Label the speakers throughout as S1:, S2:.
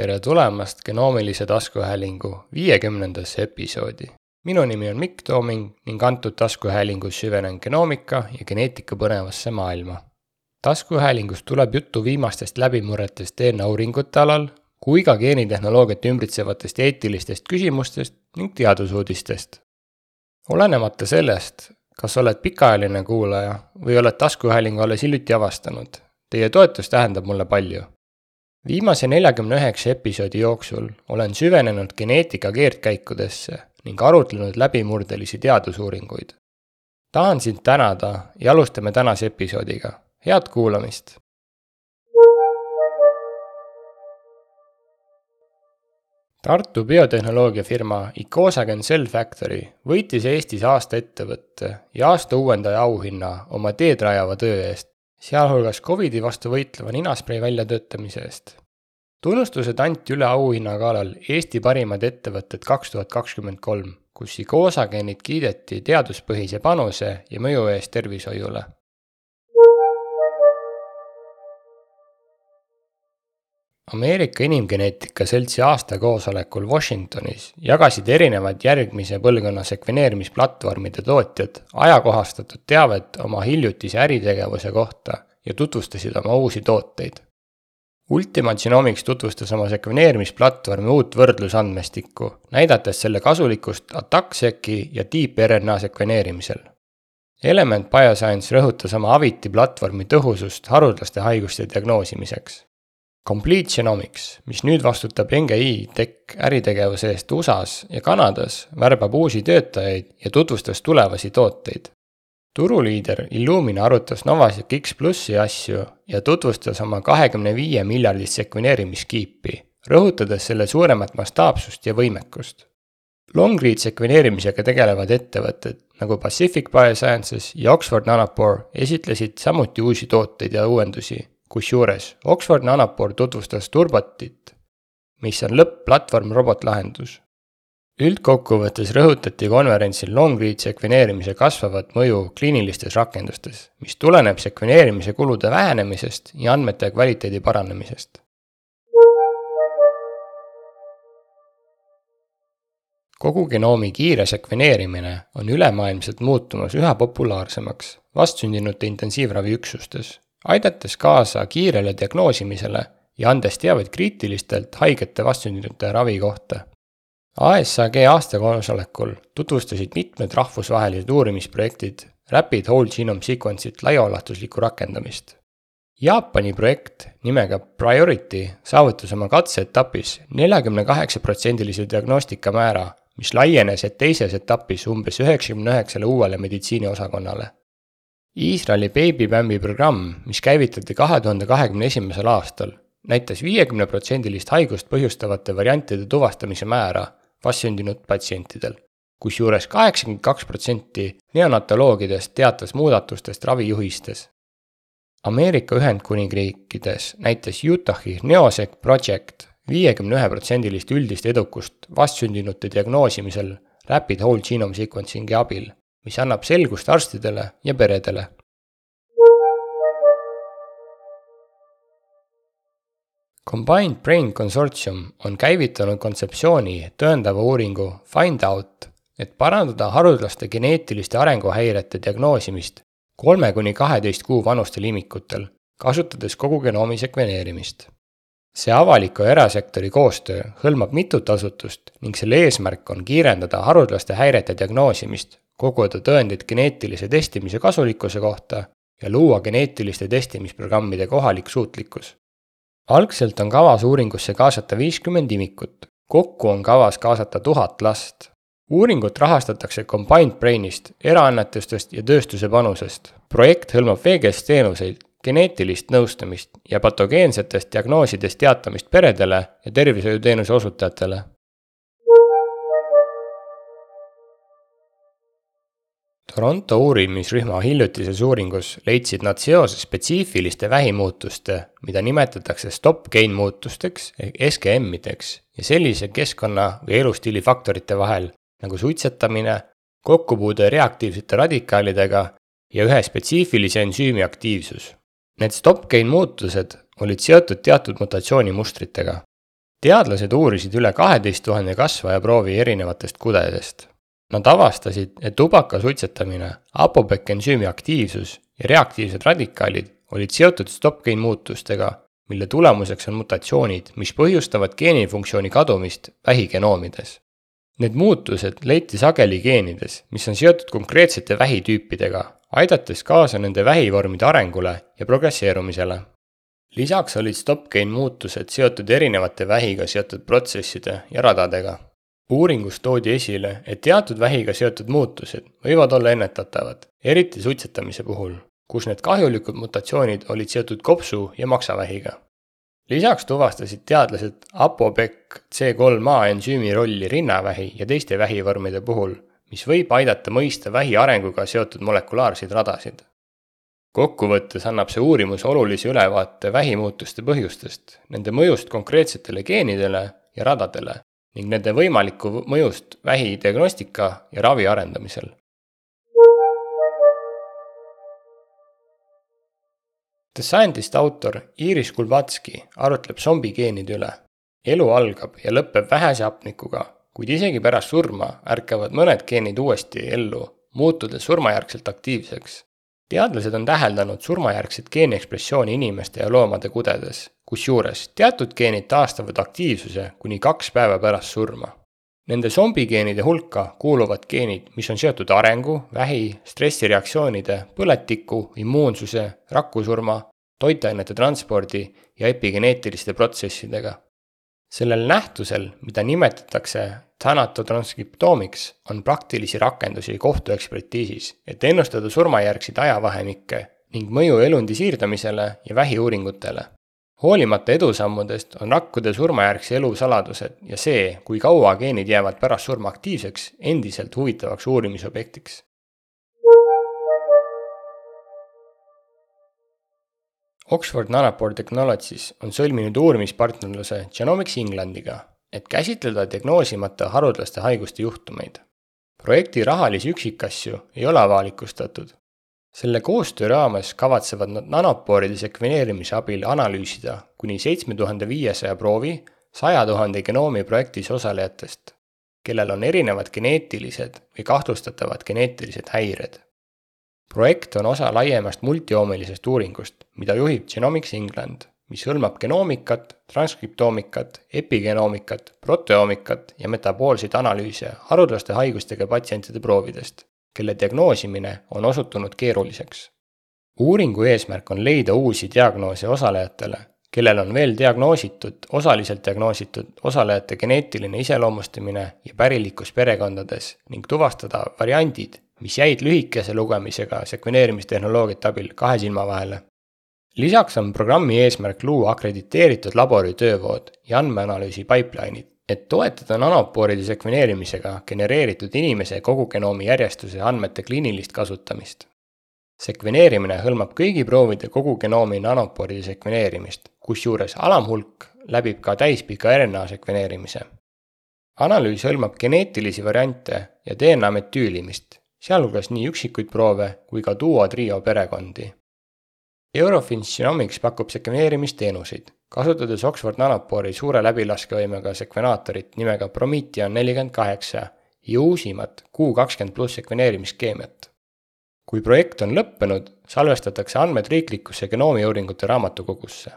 S1: tere tulemast genoomilise taskuhäälingu viiekümnendasse episoodi. minu nimi on Mikk Tooming ning antud taskuhäälingus süvenen genoomika ja geneetika põnevasse maailma. taskuhäälingus tuleb juttu viimastest läbimurretest DNA uuringute alal, kui ka geenitehnoloogiat ümbritsevatest eetilistest küsimustest ning teadusuudistest. olenemata sellest, kas oled pikaajaline kuulaja või oled taskuhäälingu alles hiljuti avastanud, teie toetus tähendab mulle palju viimase neljakümne üheksa episoodi jooksul olen süvenenud geneetika keerdkäikudesse ning arutlenud läbimurdelisi teadusuuringuid. tahan sind tänada ja alustame tänase episoodiga, head kuulamist! Tartu biotehnoloogiafirma Icosagen Cell Factory võitis Eestis aasta ettevõtte ja aasta uuendaja auhinna oma teed rajava töö eest sealhulgas Covidi vastu võitleva ninasprei väljatöötamise eest. tunnustused anti üle auhinnagalal Eesti parimad ettevõtted kaks tuhat kakskümmend kolm, kus Icosagenit kiideti teaduspõhise panuse ja mõju eest tervishoiule Ameerika Inimgeneetika Seltsi aastakoosolekul Washingtonis jagasid erinevad järgmise põlvkonna sekveneerimisplatvormide tootjad ajakohastatud teavet oma hiljutise äritegevuse kohta ja tutvustasid oma uusi tooteid. Ultima Genomics tutvustas oma sekveneerimisplatvormi uut võrdlusandmestikku, näidates selle kasulikkust ATAC-seki ja tiip-RNA sekveneerimisel. Element Bioscience rõhutas oma Aviti platvormi tõhusust haruldaste haiguste diagnoosimiseks Complete Genomics, mis nüüd vastutab NGI Tech äritegevuse eest USA-s ja Kanadas, värbab uusi töötajaid ja tutvustas tulevasi tooteid. turuliider Illumina arutas Novasec X plussi asju ja tutvustas oma kahekümne viie miljardist sekveneerimiskiipi, rõhutades selle suuremat mastaapsust ja võimekust. Long-read sekveneerimisega tegelevad ettevõtted nagu Pacific Biosciences ja Oxford Nanopore esitlesid samuti uusi tooteid ja uuendusi kusjuures Oxford Nanopore tutvustas Turbotit, mis on lõpp-platvorm robotlahendus. üldkokkuvõttes rõhutati konverentsil long-read sekveneerimise kasvavat mõju kliinilistes rakendustes, mis tuleneb sekveneerimise kulude vähenemisest ja andmete kvaliteedi paranemisest. kogu genoomi kiire sekveneerimine on ülemaailmselt muutumas üha populaarsemaks vastsündinute intensiivraviüksustes aidates kaasa kiirele diagnoosimisele ja andes teavet kriitilistelt haigete vastsündinute ravi kohta. ASAG aastakoosolekul tutvustasid mitmed rahvusvahelised uurimisprojektid Rapid Whole Genome Sequence'it laiaulatuslikku rakendamist. Jaapani projekt nimega Priority saavutas oma katseetapis neljakümne kaheksa protsendilise diagnostikamäära, mis laienes teises etapis umbes üheksakümne üheksale uuele meditsiiniosakonnale Iisraeli beebibämmi programm, mis käivitati kahe tuhande kahekümne esimesel aastal, näitas viiekümneprotsendilist haigust põhjustavate variantide tuvastamise määra vastsündinud patsientidel, kusjuures kaheksakümmend kaks protsenti neonatoloogidest teatas muudatustest ravijuhistes. Ameerika Ühendkuningriikides näitas Utahi Neosec Project viiekümne ühe protsendilist üldist edukust vastsündinute diagnoosimisel Rapid Whole Genome Sequencing'i abil mis annab selgust arstidele ja peredele. Combined Brain Consortium on käivitanud kontseptsiooni tõendava uuringu Find Out, et parandada haruldaste geneetiliste arenguhäirete diagnoosimist kolme kuni kaheteist kuu vanustel imikutel, kasutades kogu genoomi sekveneerimist. see avaliku ja erasektori koostöö hõlmab mitut asutust ning selle eesmärk on kiirendada haruldaste häirete diagnoosimist koguda tõendeid geneetilise testimise kasulikkuse kohta ja luua geneetiliste testimisprogrammide kohalik suutlikkus. algselt on kavas uuringusse kaasata viiskümmend imikut, kokku on kavas kaasata tuhat last. uuringut rahastatakse Combined Brainist, eraannetustest ja tööstuse panusest. projekt hõlmab veegesteenuseid, geneetilist nõustamist ja patogeensetest diagnoosidest teatamist peredele ja tervishoiuteenuse osutajatele Toronto uurimisrühma hiljutises uuringus leidsid nad seose spetsiifiliste vähimuutuste, mida nimetatakse stop-gain muutusteks ehk SGM-ideks ja sellise keskkonna või elustiili faktorite vahel nagu suitsetamine, kokkupuude reaktiivsete radikaalidega ja ühe spetsiifilise ensüümi aktiivsus. Need stop-gain muutused olid seotud teatud mutatsioonimustritega. teadlased uurisid üle kaheteist tuhande kasvajaproovi erinevatest kudedest. Nad avastasid, et tubaka suitsetamine, apopekensüümi aktiivsus ja reaktiivsed radikaalid olid seotud stop-gain muutustega, mille tulemuseks on mutatsioonid, mis põhjustavad geenifunktsiooni kadumist vähigenoomides. Need muutused leiti sageli geenides, mis on seotud konkreetsete vähitüüpidega, aidates kaasa nende vähivormide arengule ja progresseerumisele lisaks olid stop-gain muutused seotud erinevate vähiga seotud protsesside ja radadega. Uuringus toodi esile, et teatud vähiga seotud muutused võivad olla ennetatavad, eriti suitsetamise puhul, kus need kahjulikud mutatsioonid olid seotud kopsu- ja maksavähiga. lisaks tuvastasid teadlased ApoBec C3A ensüümi rolli rinnavähi ja teiste vähivormide puhul, mis võib aidata mõista vähi arenguga seotud molekulaarseid radasid kokkuvõttes annab see uurimus olulise ülevaate vähimuutuste põhjustest, nende mõjust konkreetsetele geenidele ja radadele ning nende võimalikku mõjust vähidiagnostika ja ravi arendamisel. The Scientist autor Iris Kulvatski arutleb zombigeenide üle. elu algab ja lõpeb vähese hapnikuga, kuid isegi pärast surma ärkavad mõned geenid uuesti ellu, muutudes surmajärgselt aktiivseks teadlased on täheldanud surmajärgset geeniekspressiooni inimeste ja loomade kudedes, kusjuures teatud geenid taastavad aktiivsuse kuni kaks päeva pärast surma. Nende zombigeenide hulka kuuluvad geenid, mis on seotud arengu, vähi, stressireaktsioonide, põletiku, immuunsuse, rakkusurma, toitainete transpordi ja epigeneetiliste protsessidega sellel nähtusel, mida nimetatakse thanatotranskriptoomiks, on praktilisi rakendusi kohtuekspertiisis, et ennustada surmajärgseid ajavahemikke ning mõju elundi siirdamisele ja vähiuuringutele. Hoolimata edusammudest on rakkude surmajärgse elu saladused ja see, kui kaua geenid jäävad pärast surma aktiivseks, endiselt huvitavaks uurimisobjektiks Oxford Nanopore Technologies on sõlminud uurimispartnerluse Genomics Englandiga, et käsitleda diagnoosimata haruldaste haiguste juhtumeid. projekti rahalisi üksikasju ei ole avalikustatud. Selle koostöö raames kavatsevad nad nanopooride sekveneerimise abil analüüsida kuni seitsme tuhande viiesaja proovi saja tuhande genoomi projektis osalejatest, kellel on erinevad geneetilised või kahtlustatavad geneetilised häired. Projekt on osa laiemast multioomilisest uuringust, mida juhib Genomics England, mis hõlmab genoomikat, transkriptoomikat, epigenoomikat, proteoomikat ja metaboolseid analüüse haruldaste haigustega patsientide proovidest, kelle diagnoosimine on osutunud keeruliseks. uuringu eesmärk on leida uusi diagnoose osalejatele, kellel on veel diagnoositud, osaliselt diagnoositud osalejate geneetiline iseloomustamine ja pärilikkus perekondades ning tuvastada variandid, mis jäid lühikese lugemisega sekveneerimistehnoloogiate abil kahe silma vahele. lisaks on programmi eesmärk luua akrediteeritud labori töövood ja andmeanalüüsi pipeline'id, et toetada nanopooride sekveneerimisega genereeritud inimese kogugenoomi järjestuse andmete kliinilist kasutamist. sekveneerimine hõlmab kõigi proovide kogugenoomi nanopooride sekveneerimist, kusjuures alamhulk läbib ka täispika RNA sekveneerimise analüüs hõlmab geneetilisi variante ja DNA metüülimist, sealhulgas nii üksikuid proove kui ka duo-trio perekondi. Eurofins Genomics pakub sekveneerimisteenuseid, kasutades Oxford Nanopori suure läbilaskevõimega sekvenaatorit nimega Promethean nelikümmend kaheksa ja uusimat Q kakskümmend pluss sekveneerimisskeemiat. kui projekt on lõppenud, salvestatakse andmed riiklikusse genoomiuuringute raamatukogusse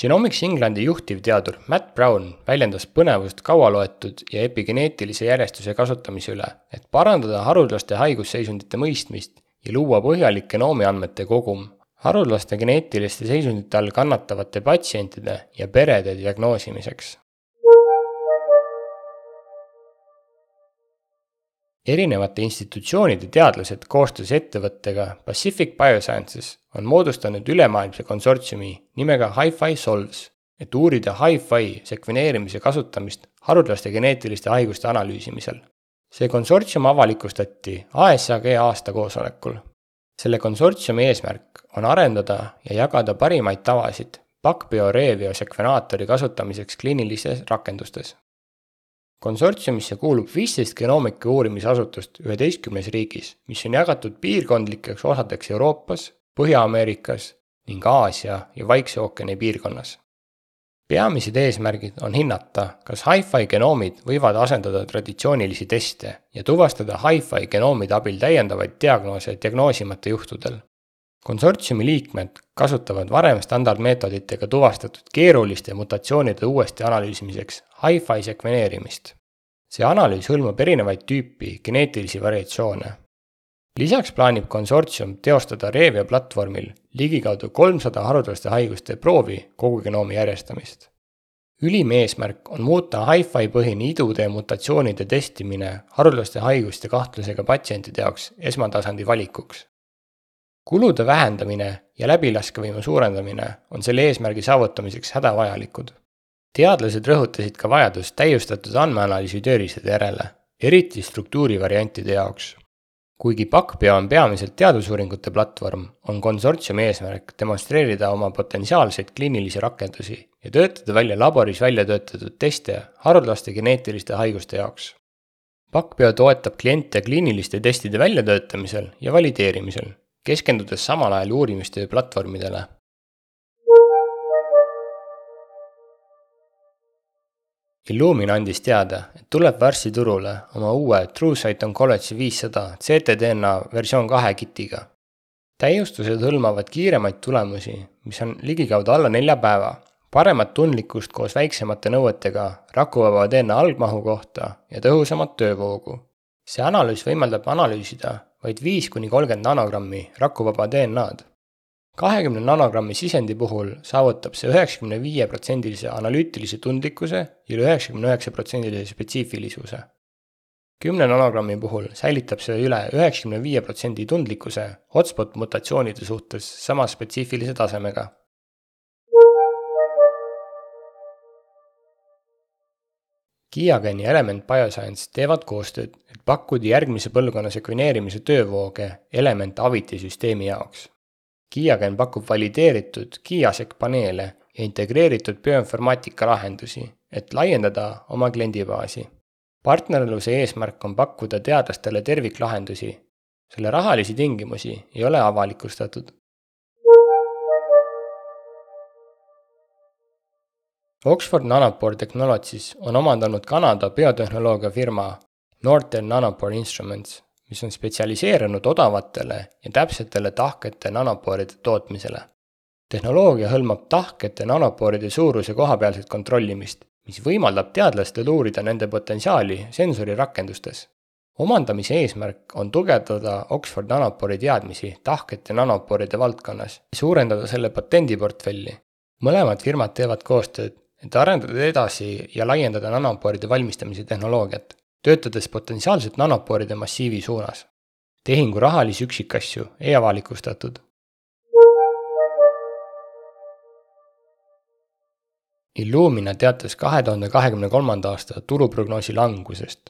S1: Genomics Englandi juhtivteadur Matt Brown väljendas põnevust kaualoetud ja epigeneetilise järjestuse kasutamise üle, et parandada haruldaste haigusseisundite mõistmist ja luua põhjalik genoomiandmete kogum haruldaste geneetiliste seisundite all kannatavate patsientide ja perede diagnoosimiseks. erinevate institutsioonide teadlased koostöös ettevõttega Pacific Biosciences on moodustanud ülemaailmse konsortsiumi nimega Hi-Fi Solves, et uurida Hi-Fi sekveneerimise kasutamist haruldaste geneetiliste haiguste analüüsimisel. see konsortsium avalikustati ASAG aasta koosolekul. Selle konsortsiumi eesmärk on arendada ja jagada parimaid tavasid PacBio Revio sekvenaatori kasutamiseks kliinilistes rakendustes konsortsiumisse kuulub viisteist genoomika uurimisasutust üheteistkümnes riigis, mis on jagatud piirkondlikeks osadeks Euroopas, Põhja-Ameerikas ning Aasia ja Vaikse ookeani piirkonnas. Peamised eesmärgid on hinnata, kas hi-fi genoomid võivad asendada traditsioonilisi teste ja tuvastada hi-fi genoomide abil täiendavaid diagnoose diagnoosimata juhtudel. konsortsiumi liikmed kasutavad varem standardmeetoditega tuvastatud keeruliste mutatsioonide uuesti analüüsimiseks hi-fi sekveneerimist. see analüüs hõlmab erinevaid tüüpi geneetilisi variatsioone lisaks plaanib konsortsium teostada Revia platvormil ligikaudu kolmsada haruldaste haiguste proovi kogu genoomi järjestamist. ülim eesmärk on muuta hi-fi põhine idutee mutatsioonide testimine haruldaste haiguste kahtlusega patsientide jaoks esmatasandi valikuks. kulude vähendamine ja läbilaskevõime suurendamine on selle eesmärgi saavutamiseks hädavajalikud. teadlased rõhutasid ka vajadust täiustatud andmeanalüüsi tööriistade järele, eriti struktuurivariantide jaoks kuigi PakPio on peamiselt teadusuuringute platvorm, on konsortsiumi eesmärk demonstreerida oma potentsiaalseid kliinilisi rakendusi ja töötada välja laboris välja töötatud teste haruldaste geneetiliste haiguste jaoks. PakPio toetab kliente kliiniliste testide väljatöötamisel ja valideerimisel, keskendudes samal ajal uurimistöö platvormidele Illumina andis teada, et tuleb varsti turule oma uue TrueSight Oncology viissada ctDNA versioon kahe kitiga. täiustused hõlmavad kiiremaid tulemusi, mis on ligikaudu alla nelja päeva, paremat tundlikkust koos väiksemate nõuetega rakuvaba DNA algmahu kohta ja tõhusamat töövoogu. see analüüs võimaldab analüüsida vaid viis kuni kolmkümmend nanogrammi rakuvaba DNA-d kahekümne nanogrammi sisendi puhul saavutab see üheksakümne viie protsendilise analüütilise tundlikkuse ja üheksakümne üheksa protsendilise spetsiifilisuse. kümne nanogrammi puhul säilitab see üle üheksakümne viie protsendi tundlikkuse hotspot mutatsioonide suhtes sama spetsiifilise tasemega. Kiagen ja Element Bioscience teevad koostööd, et pakkuda järgmise põlvkonna sekveneerimise töövooge Element Aviti süsteemi jaoks Kiagen pakub valideeritud Kiasec paneele ja integreeritud bioinformaatika lahendusi, et laiendada oma kliendibaasi. partnerluse eesmärk on pakkuda teadlastele terviklahendusi. selle rahalisi tingimusi ei ole avalikustatud. Oxford Nanopore Technologies on omandanud Kanada biotehnoloogia firma Northern Nanopore Instruments mis on spetsialiseerunud odavatele ja täpsetele tahkete nanopooride tootmisele. tehnoloogia hõlmab tahkete nanopooride suuruse kohapealset kontrollimist, mis võimaldab teadlastel uurida nende potentsiaali sensorirakendustes. omandamise eesmärk on tugevdada Oxford Nanopori teadmisi tahkete nanopooride valdkonnas ja suurendada selle patendiportfelli. mõlemad firmad teevad koostööd, et arendada edasi ja laiendada nanopooride valmistamise tehnoloogiat töötades potentsiaalselt nanopooride massiivi suunas. tehingu rahalisi üksikasju ei avalikustatud. Illumina teatas kahe tuhande kahekümne kolmanda aasta tuluprognoosi langusest.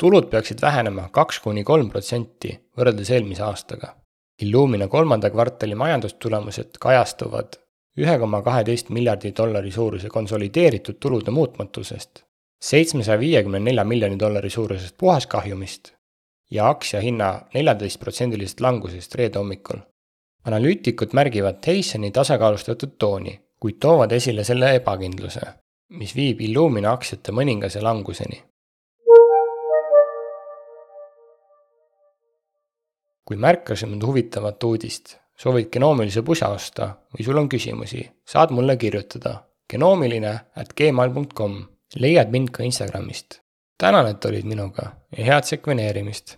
S1: tulud peaksid vähenema kaks kuni kolm protsenti võrreldes eelmise aastaga. Illumina kolmanda kvartali majandustulemused kajastuvad ühe koma kaheteist miljardi dollari suuruse konsolideeritud tulude muutmatusest seitsmesaja viiekümne nelja miljoni dollari suurusest puhaskahjumist ja aktsia hinna neljateistprotsendilisest langusest reede hommikul. analüütikud märgivad Tysoni tasakaalustatud tooni, kuid toovad esile selle ebakindluse, mis viib Illumina aktsiate mõningase languseni. kui märkasid mind huvitavat uudist, soovid genoomilise pusa osta või sul on küsimusi, saad mulle kirjutada genoomiline at gmail.com leiad mind ka Instagramist. tänan, et olid minuga ja head sekveneerimist!